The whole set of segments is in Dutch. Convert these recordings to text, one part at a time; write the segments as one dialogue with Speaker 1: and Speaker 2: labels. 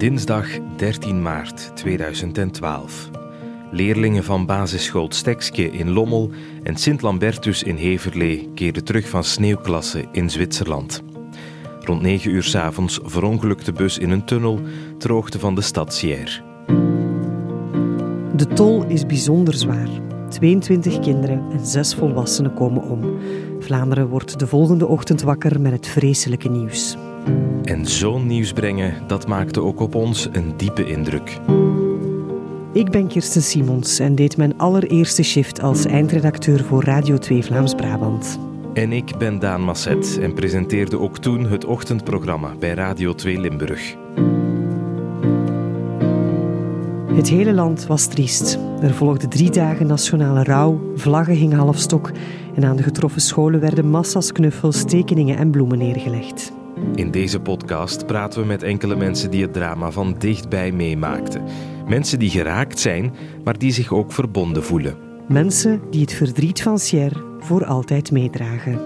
Speaker 1: Dinsdag 13 maart 2012. Leerlingen van basisschool Stekske in Lommel en Sint-Lambertus in Heverlee keerden terug van sneeuwklasse in Zwitserland. Rond 9 uur s avonds verongelukte bus in een tunnel ter hoogte van de stad Sierre.
Speaker 2: De tol is bijzonder zwaar. 22 kinderen en 6 volwassenen komen om. Vlaanderen wordt de volgende ochtend wakker met het vreselijke nieuws.
Speaker 1: En zo'n nieuws brengen, dat maakte ook op ons een diepe indruk.
Speaker 2: Ik ben Kirsten Simons en deed mijn allereerste shift als eindredacteur voor Radio 2 Vlaams-Brabant.
Speaker 1: En ik ben Daan Masset en presenteerde ook toen het ochtendprogramma bij Radio 2 Limburg.
Speaker 2: Het hele land was triest. Er volgden drie dagen nationale rouw, vlaggen hingen halfstok en aan de getroffen scholen werden massa's knuffels, tekeningen en bloemen neergelegd.
Speaker 1: In deze podcast praten we met enkele mensen die het drama van dichtbij meemaakten. Mensen die geraakt zijn, maar die zich ook verbonden voelen.
Speaker 2: Mensen die het verdriet van Sierre voor altijd meedragen.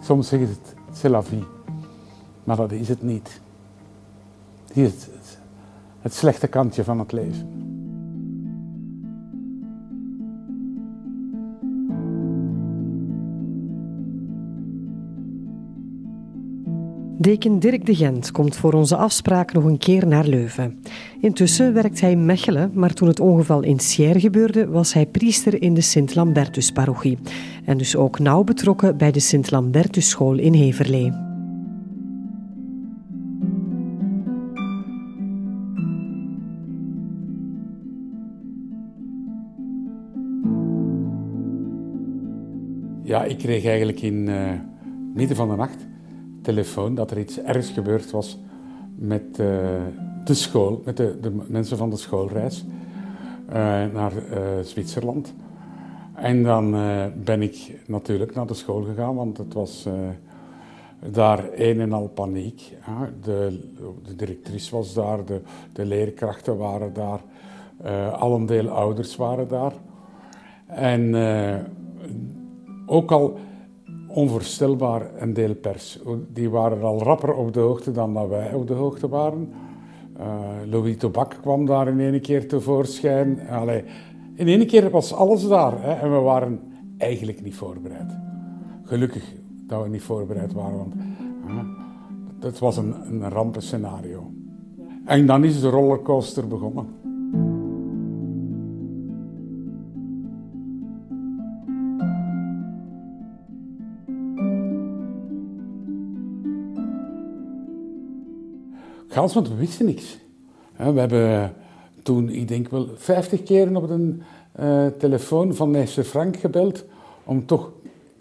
Speaker 3: Soms zeggen ze het, c'est la vie. Maar dat is het niet. Hier is het, slechte kantje van het leven.
Speaker 2: Deken Dirk de Gent komt voor onze afspraak nog een keer naar Leuven. Intussen werkt hij in Mechelen, maar toen het ongeval in Sierre gebeurde, was hij priester in de Sint-Lambertus-parochie. En dus ook nauw betrokken bij de Sint-Lambertus-school in Heverlee.
Speaker 3: Ja, ik kreeg eigenlijk in uh, midden van de nacht telefoon dat er iets ergs gebeurd was met uh, de school, met de, de, mensen van de schoolreis uh, naar Zwitserland. En dan ben ik natuurlijk naar de school gegaan, want het was daar een en al paniek. De, de, directrice was daar, de, de leerkrachten waren daar, al een deel ouders waren daar. En ook al onvoorstelbaar een deel pers. Die waren al rapper op de hoogte dan dat wij op de hoogte waren. Uh, Louis Tobak kwam daar in één keer tevoorschijn. Allee, in één keer was alles daar hè, en we waren eigenlijk niet voorbereid. Gelukkig dat we niet voorbereid waren, want uh, het was een, een rampenscenario. En dan is de rollercoaster begonnen. Want we wisten niks. We hebben toen, ik denk wel, 50 keren op de uh, telefoon van meester Frank gebeld om toch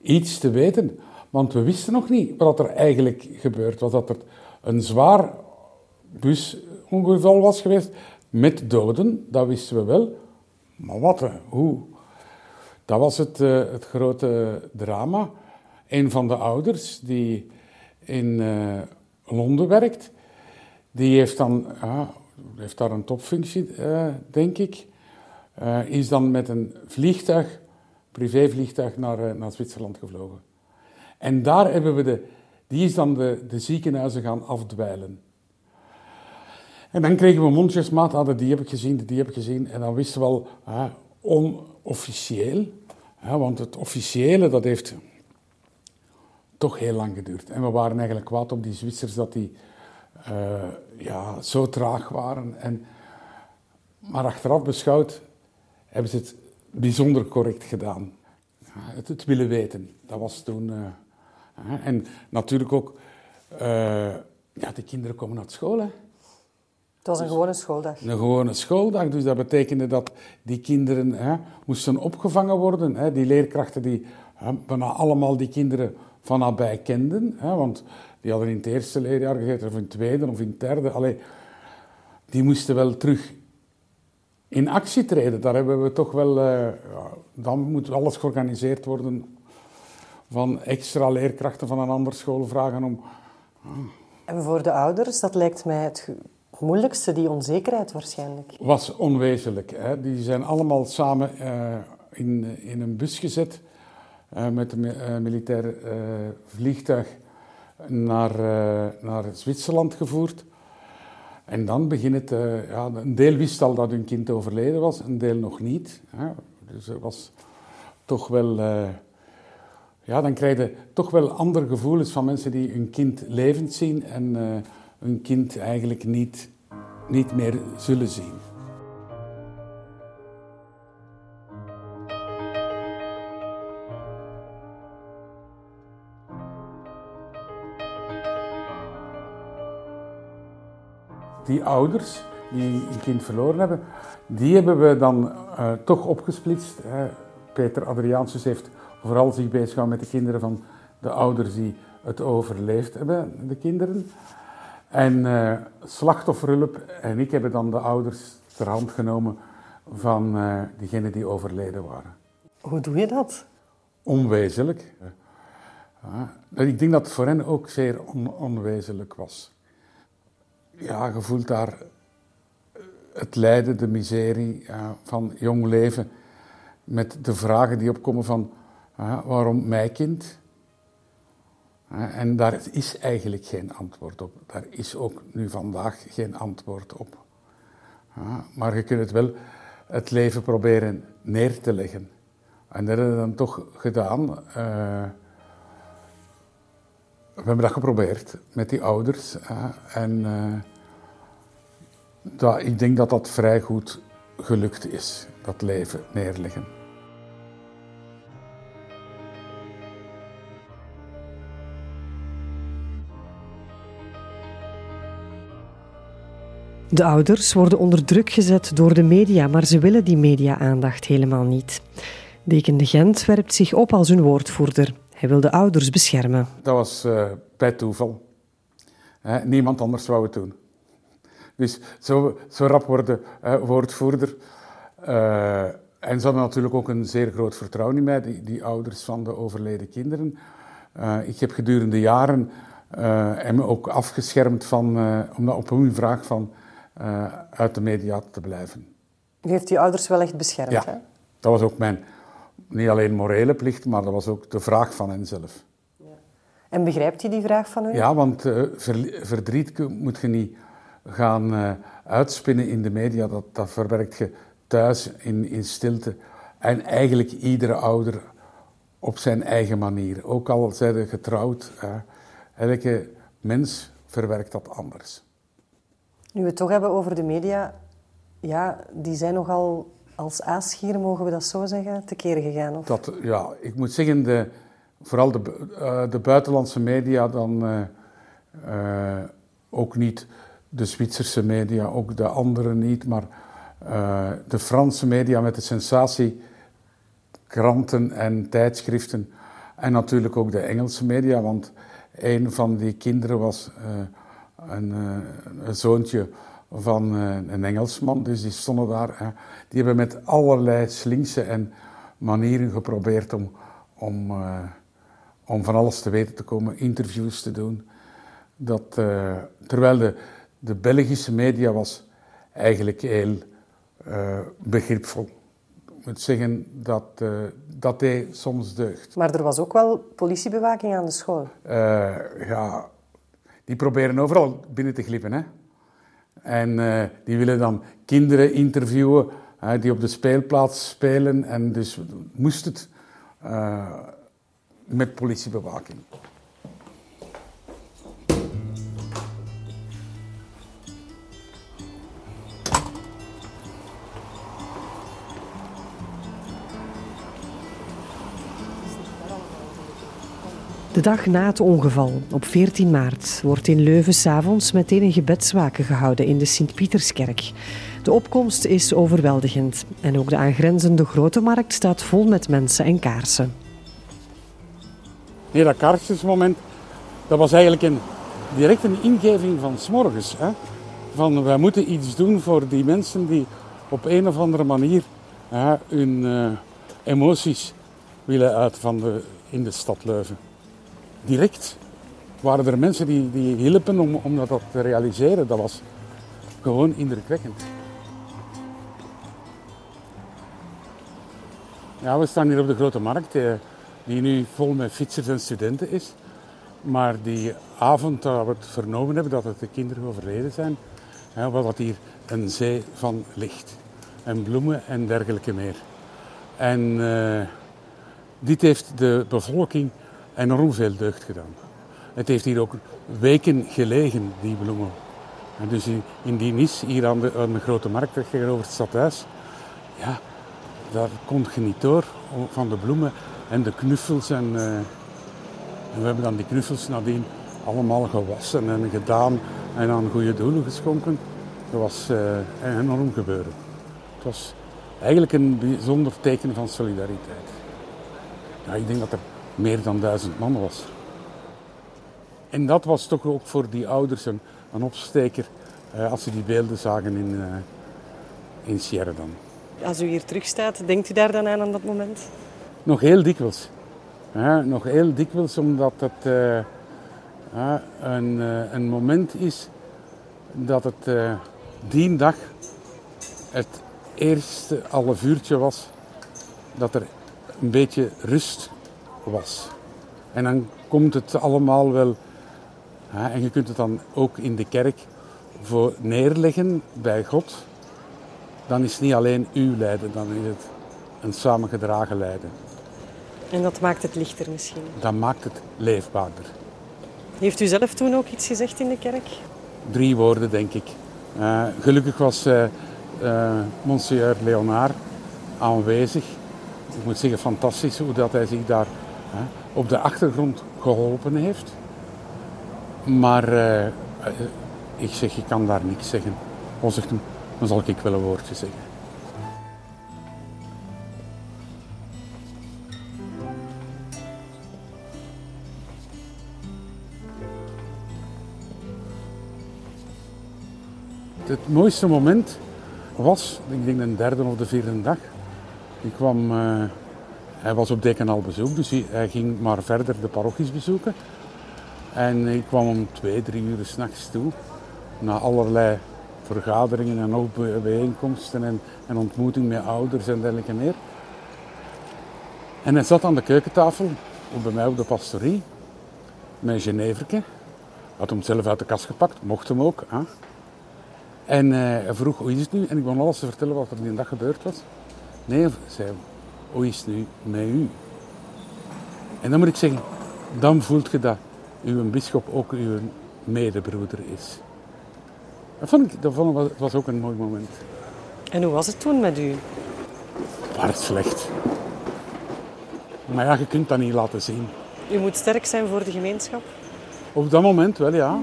Speaker 3: iets te weten. Want we wisten nog niet wat er eigenlijk gebeurd was. Dat er een zwaar busongeval was geweest met doden, dat wisten we wel. Maar wat, hoe? Dat was het, uh, het grote drama. Een van de ouders die in uh, Londen werkt, die heeft dan heeft daar een topfunctie, uh, denk ik. Uh, is dan met een vliegtuig, privévliegtuig, naar, uh, naar Zwitserland gevlogen. En daar hebben we de, die is dan de, de ziekenhuizen gaan afdwijlen. En dan kregen we mondjesmaat, ah, die heb ik gezien, die heb ik gezien. En dan wisten we al, onofficieel, want het officiële, dat heeft toch heel lang geduurd. En we waren eigenlijk kwaad op die Zwitsers dat die uh, ja, zo traag waren. En, maar achteraf beschouwd hebben ze het bijzonder correct gedaan. Ja, het, het, willen weten, dat was toen. Uh, en natuurlijk ook, uh, ja, de kinderen komen naar school. Hè.
Speaker 2: Het was een gewone schooldag.
Speaker 3: Een gewone schooldag, dus dat betekende dat die kinderen hè, moesten opgevangen worden. Hè. Die leerkrachten die hè, bijna allemaal die kinderen van nabij kenden. Hè, want die hadden in het eerste leerjaar gezeten, of in het tweede, of in het derde. Allee, die moesten wel terug in actie treden. Daar hebben we toch wel... Uh, ja, dan moet alles georganiseerd worden van extra leerkrachten van een andere school vragen om...
Speaker 2: En voor de ouders, dat lijkt mij het moeilijkste, die onzekerheid waarschijnlijk.
Speaker 3: Was onwezenlijk. Hè. Die zijn allemaal samen in, in een bus gezet met een militair vliegtuig naar, naar Zwitserland gevoerd. En dan begint het, ja, een deel wist al dat hun kind overleden was, een deel nog niet. Hè. Dus er was toch wel, ja, dan krijg je toch wel andere gevoelens van mensen die hun kind levend zien en hun kind eigenlijk niet, niet meer zullen zien. Die ouders die een kind verloren hebben, die hebben we dan uh, toch opgesplitst. Hè. Peter Adriaansus heeft vooral zich bezig gehouden met de kinderen van de ouders die het overleefd hebben, de kinderen. En uh, slachtofferhulp en ik hebben dan de ouders ter hand genomen van uh, diegenen die overleden waren.
Speaker 2: Hoe doe je dat?
Speaker 3: Onwezenlijk. Uh, ik denk dat het voor hen ook zeer on onwezenlijk was. Ja, je voelt daar het lijden, de miserie van jong leven met de vragen die opkomen van waarom mij kind? en daar is eigenlijk geen antwoord op. Daar is ook nu vandaag geen antwoord op. maar je kunt het wel het leven proberen neer te leggen. En dat hebben we dan toch gedaan. We hebben dat geprobeerd met die ouders. en dat, ik denk dat dat vrij goed gelukt is, dat leven neerleggen.
Speaker 2: De ouders worden onder druk gezet door de media, maar ze willen die media-aandacht helemaal niet. Deken de Gent werpt zich op als hun woordvoerder. Hij wil de ouders beschermen.
Speaker 3: Dat was uh, bij toeval. niemand anders wou het doen. Dus zo, zo rap worden uh, woordvoerder. Uh, en ze hadden natuurlijk ook een zeer groot vertrouwen in mij, die, die ouders van de overleden kinderen. ik heb gedurende jaren hem ook afgeschermd van, omdat op hun vraag van uh, uit de media te blijven.
Speaker 2: U heeft die ouders wel echt beschermd,
Speaker 3: ja,
Speaker 2: hè?
Speaker 3: dat was ook mijn, niet alleen morele plicht, maar dat was ook de vraag van hen zelf. Ja.
Speaker 2: En begrijpt hij die vraag van u?
Speaker 3: Ja, want uh, verdriet moet je niet gaan uh, uitspinnen in de media. Dat, dat verwerkt je thuis in, in stilte. En eigenlijk iedere ouder op zijn eigen manier. Ook al zijn getrouwd, elke mens verwerkt dat anders.
Speaker 2: Nu we het toch hebben over de media, ja, die zijn nogal als aasgier, mogen we dat zo zeggen, tekeer gegaan? Of?
Speaker 3: Dat, ja, ik moet zeggen, de, vooral de, uh, de buitenlandse media dan uh, uh, ook niet, de Zwitserse media, ook de andere niet, maar de Franse media met de sensatie, kranten en tijdschriften en natuurlijk ook de Engelse media, want een van die kinderen was een, eh, een zoontje van eh, een Engelsman, dus die stonden daar. Die hebben met allerlei slinkse en manieren geprobeerd om, om, uh, om van alles te weten te komen, interviews te doen. Dat, uh, terwijl de, de Belgische media was eigenlijk heel uh, begripvol. Ik moet zeggen dat dat deed soms deugd.
Speaker 2: Maar er was ook wel politiebewaking aan de school?
Speaker 3: ja, die proberen overal binnen te glippen. Hè? En uh, die willen dan kinderen interviewen die op de speelplaats spelen. En dus moest het uh, met politiebewaking.
Speaker 2: De dag na het ongeval, op 14 maart, wordt in Leuven s'avonds meteen een gebedswaken gehouden in de Sint-Pieterskerk. De opkomst is overweldigend en ook de aangrenzende grote markt staat vol met mensen en kaarsen.
Speaker 3: Nee, dat kaarsjesmoment, dat was eigenlijk een, direct een ingeving van s'morgens. Hè? Van wij moeten iets doen voor die mensen die op een of andere manier hè, hun uh, emoties willen uit van de, in de stad Leuven direct waren er mensen die, die hielpen om, om dat te realiseren. Dat was, gewoon indrukwekkend. Ja, we staan hier op de Grote Markt, eh, die nu vol met fietsers en studenten is. Maar die avond dat we het vernomen hebben dat het de kinderen overleden zijn, was dat hier een zee van licht. En bloemen en dergelijke meer. En uh, dit heeft de bevolking enorm veel deugd gedaan. Het heeft hier ook weken gelegen, die bloemen. En dus in, die nis, hier aan de, Grote Markt tegenover het stadhuis, ja, daar kon je niet door van de bloemen en de knuffels. En, uh, en we hebben dan die knuffels nadien allemaal gewassen en gedaan en aan goede doelen geschonken. Dat was een enorm gebeuren. Het was eigenlijk een bijzonder teken van solidariteit. Ja, ik denk dat er meer dan duizend man was. En dat was toch ook voor die ouders een, een opsteker uh, als ze die beelden zagen in, uh, in Sierra dan.
Speaker 2: Als u hier terug staat, denkt u daar dan aan aan dat moment?
Speaker 3: Nog heel dikwijls. Ja, nog heel dikwijls omdat het uh, een, een moment is dat het die dag het eerste half uurtje was dat er een beetje rust was. En dan komt het allemaal wel, hè, en je kunt het dan ook in de kerk voor neerleggen bij God. Dan is het niet alleen uw lijden, dan is het een samengedragen lijden.
Speaker 2: En dat maakt het lichter misschien?
Speaker 3: Dat maakt het leefbaarder.
Speaker 2: Heeft u zelf toen ook iets gezegd in de kerk?
Speaker 3: Drie woorden, denk ik. Uh, gelukkig was uh, uh, Monsieur Leonard aanwezig. Ik moet zeggen, fantastisch hoe dat hij zich daar op de achtergrond geholpen heeft. Maar ik zeg, je kan daar niks zeggen. Dan zal ik wel een woordje zeggen. Het mooiste moment was, ik denk de derde of de vierde dag. Ik kwam, uh, hij was op Dekenal bezoek, dus hij, ging maar verder de parochies bezoeken. En ik kwam om twee, drie uur s'nachts toe, na allerlei vergaderingen en ook bijeenkomsten en, en ontmoeting met ouders en dergelijke meer. En hij zat aan de keukentafel, bij mij op de pastorie, een Geneverke. Had hem zelf uit de kast gepakt, mocht hem ook. Hè. En uh, hij vroeg, hoe is het nu? En ik begon alles te vertellen wat er die dag gebeurd was. Nee, zei hoe is het nu met u? En dan moet ik zeggen, dan voelt je dat uw bischop ook uw medebroeder is. Dat vond ik, dat vond ik, was ook een mooi moment.
Speaker 2: En hoe was het toen met u?
Speaker 3: het slecht. Maar ja, je kunt dat niet laten zien.
Speaker 2: U moet sterk zijn voor de gemeenschap?
Speaker 3: Op dat moment wel, ja.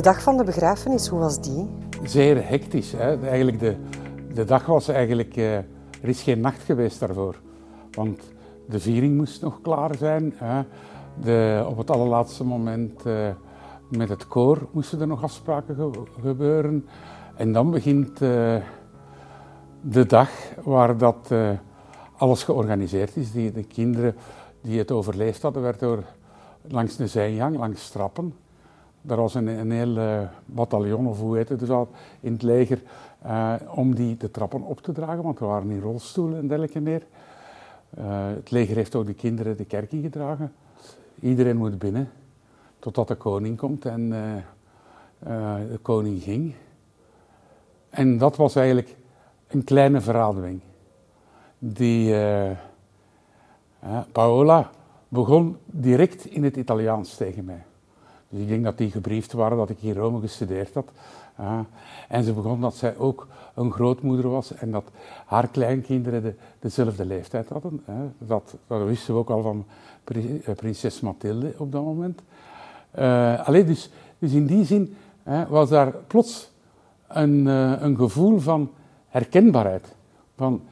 Speaker 2: De dag van de begrafenis, hoe was die?
Speaker 3: Zeer hectisch. Hè? Eigenlijk de, de dag was eigenlijk... Uh, er is geen nacht geweest daarvoor. Want de viering moest nog klaar zijn. Hè? De, op het allerlaatste moment uh, met het koor moesten er nog afspraken ge gebeuren. En dan begint uh, de dag waar dat alles georganiseerd is. Die, de kinderen die het overleefd hadden, werden door langs de zijgang, langs strappen er was een, heel uh, bataljon, of hoe heet het dus al, in het leger, uh, om die de trappen op te dragen, want we waren in rolstoelen en dergelijke meer. Uh, het leger heeft ook de kinderen de kerk ingedragen. Iedereen moet binnen, totdat de koning komt en de koning ging. En dat was eigenlijk een kleine verademing. Die Paola begon direct in het Italiaans tegen mij. Dus ik denk dat die gebriefd waren dat ik in Rome gestudeerd had. en ze begon dat zij ook een grootmoeder was en dat haar kleinkinderen de, dezelfde leeftijd hadden. Dat, dat wisten we ook al van eh, prinses Mathilde op dat moment. Uh, alleen dus, dus in die zin was daar plots een, uh, een gevoel van herkenbaarheid. Van,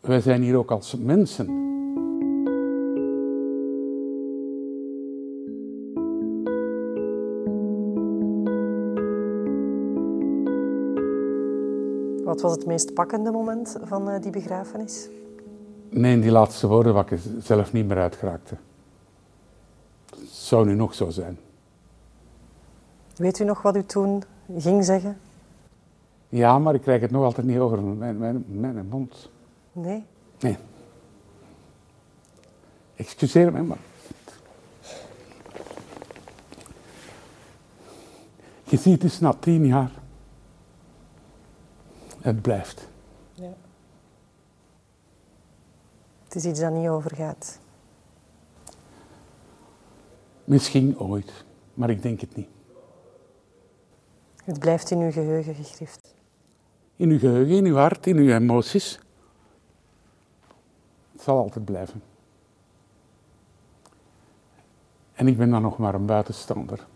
Speaker 3: wij zijn hier ook als mensen.
Speaker 2: Wat was het meest pakkende moment van uh, die begrafenis?
Speaker 3: Nee, die laatste woorden waar ik zelf niet meer uitgeraakte. Het zou nu nog zo zijn.
Speaker 2: Weet u nog wat u toen ging zeggen?
Speaker 3: Ja, maar ik krijg het nog altijd niet over mijn, mijn, mijn mond.
Speaker 2: Nee?
Speaker 3: Nee. Excuseer me, maar... Je ziet dus na tien jaar... Het blijft. Ja.
Speaker 2: Het is iets dat niet overgaat.
Speaker 3: Misschien ooit, maar ik denk het niet.
Speaker 2: Het blijft in uw geheugen gegrift.
Speaker 3: In uw geheugen, in uw hart, in uw emoties. Het zal altijd blijven. En ik ben dan nog maar een buitenstander.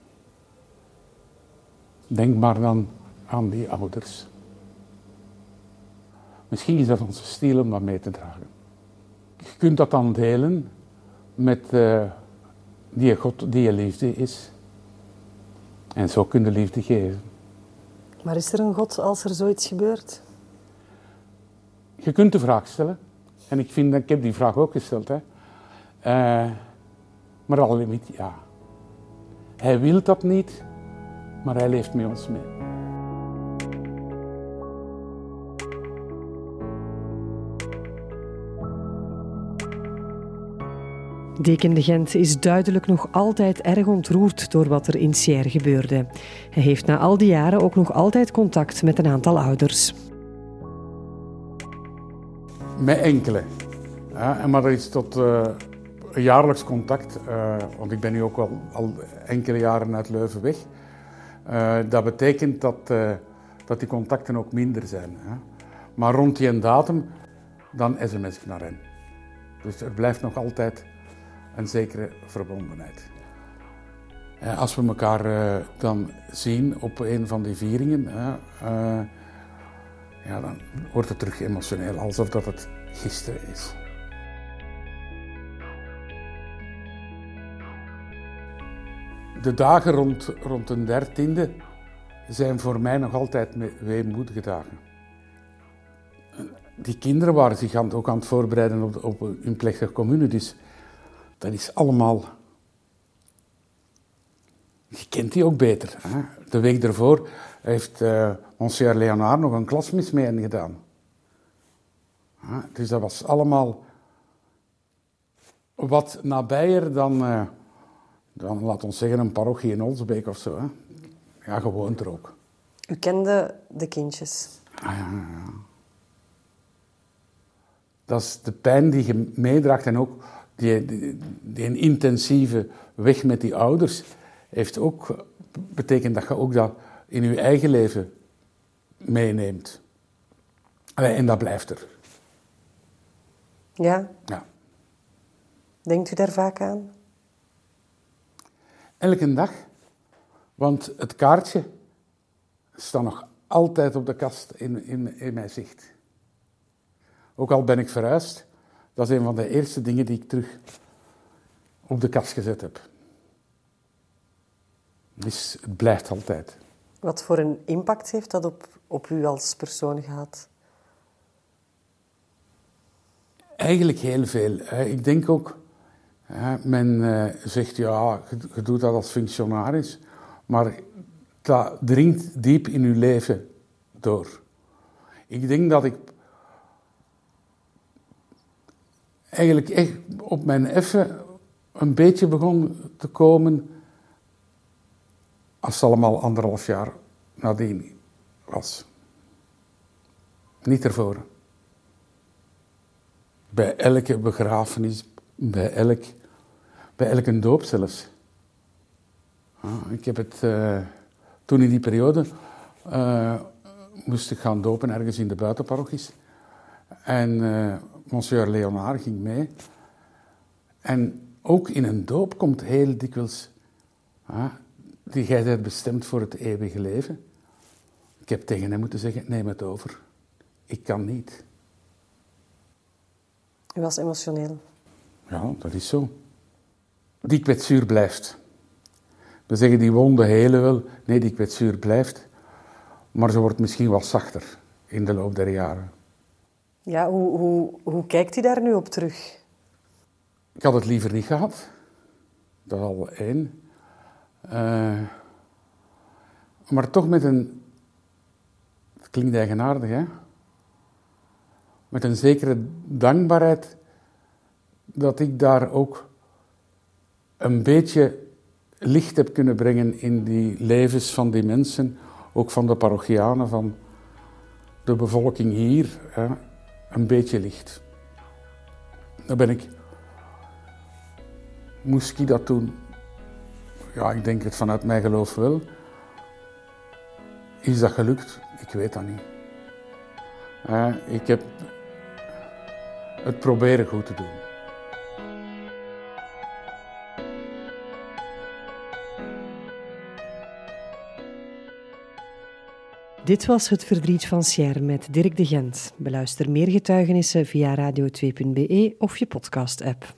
Speaker 3: Denk maar dan aan die ouders. Misschien is dat onze stil om dat mee te dragen. Je kunt dat dan delen met uh, die God die je liefde is. En zo kun je liefde geven.
Speaker 2: Maar is er een God als er zoiets gebeurt?
Speaker 3: Je kunt de vraag stellen. En ik, vind, ik heb die vraag ook gesteld. Hè. Uh, maar al limiet ja. Hij wil dat niet, maar hij leeft met ons mee.
Speaker 2: Deken de Gent is duidelijk nog altijd erg ontroerd door wat er in Sierre gebeurde. Hij heeft na al die jaren ook nog altijd contact met een aantal ouders.
Speaker 3: Met enkele. Ja, maar dat is tot uh, jaarlijks contact, uh, want ik ben nu ook al, al enkele jaren uit Leuven weg. Uh, dat betekent dat, dat die contacten ook minder zijn. Hè. Maar rond die datum, dan sms ik naar hen. Dus er blijft nog altijd een zekere verbondenheid. Als we elkaar uh, dan zien op een van die vieringen, uh, ja, dan wordt het terug emotioneel, alsof dat het gisteren is. De dagen rond, rond de dertiende zijn voor mij nog altijd weemoedige dagen. Die kinderen waren zich ook aan het voorbereiden op, op hun plechtige commune, dus dat is allemaal. Je kent die ook beter. Hè? De week ervoor heeft uh, Monsieur Leonard nog een klasmis mee gedaan. Dus dat was allemaal wat nabijer dan, uh, dan, laat ons zeggen, een parochie in Olsbeek of zo. Hè? Ja, gewoon er ook.
Speaker 2: U kende de kindjes?
Speaker 3: Ah, ja, ja. Dat is de pijn die je meedraagt en ook die, die, een intensieve weg met die ouders heeft ook, betekent dat je ook dat in je eigen leven meeneemt. En dat blijft er.
Speaker 2: Ja?
Speaker 3: Ja.
Speaker 2: Denkt u daar vaak aan?
Speaker 3: Elke dag. Want het kaartje staat nog altijd op de kast in, in, in mijn zicht. Ook al ben ik verhuisd, dat is een van de eerste dingen die ik terug op de kast gezet heb. Dus het blijft altijd.
Speaker 2: Wat voor een impact heeft dat op, op u als persoon gehad?
Speaker 3: Eigenlijk heel veel. Ik denk ook, men eh, zegt ja, je doet dat als functionaris, maar dat dringt diep in uw leven door. Ik denk dat ik eigenlijk echt op mijn effen een beetje begon te komen als het allemaal anderhalf jaar nadien was. Niet ervoor. Bij elke begrafenis, bij, elk, bij elke doop zelfs. ik heb het uh, toen in die periode uh, moest ik gaan dopen ergens in de buitenparochies. En uh, monsieur Leonard ging mee. En ook in een doop komt heel dikwijls... die jij bent bestemd voor het eeuwige leven. Ik heb tegen hem moeten zeggen, neem het over. Ik kan niet.
Speaker 2: U was emotioneel.
Speaker 3: Ja, dat is zo. Die kwetsuur blijft. We zeggen die wonden helen wel. Nee, die kwetsuur blijft. Maar ze wordt misschien wat zachter in de loop der jaren.
Speaker 2: Ja, hoe, hoe, hoe kijkt u daar nu op terug?
Speaker 3: Ik had het liever niet gehad. Dat is al één. Uh, maar toch met een. Het klinkt eigenaardig, hè? Met een zekere dankbaarheid dat ik daar ook een beetje licht heb kunnen brengen in die levens van die mensen, ook van de parochianen, van de bevolking hier. Hè? Een beetje licht. Dan ben ik. Moest ik dat doen? Ja, ik denk het vanuit mijn geloof wel. Is dat gelukt? Ik weet dat niet. ik heb het proberen goed te doen.
Speaker 2: Dit was Het Verdriet van Sierre met Dirk de Gent. Beluister meer getuigenissen via radio2.be of je podcast-app.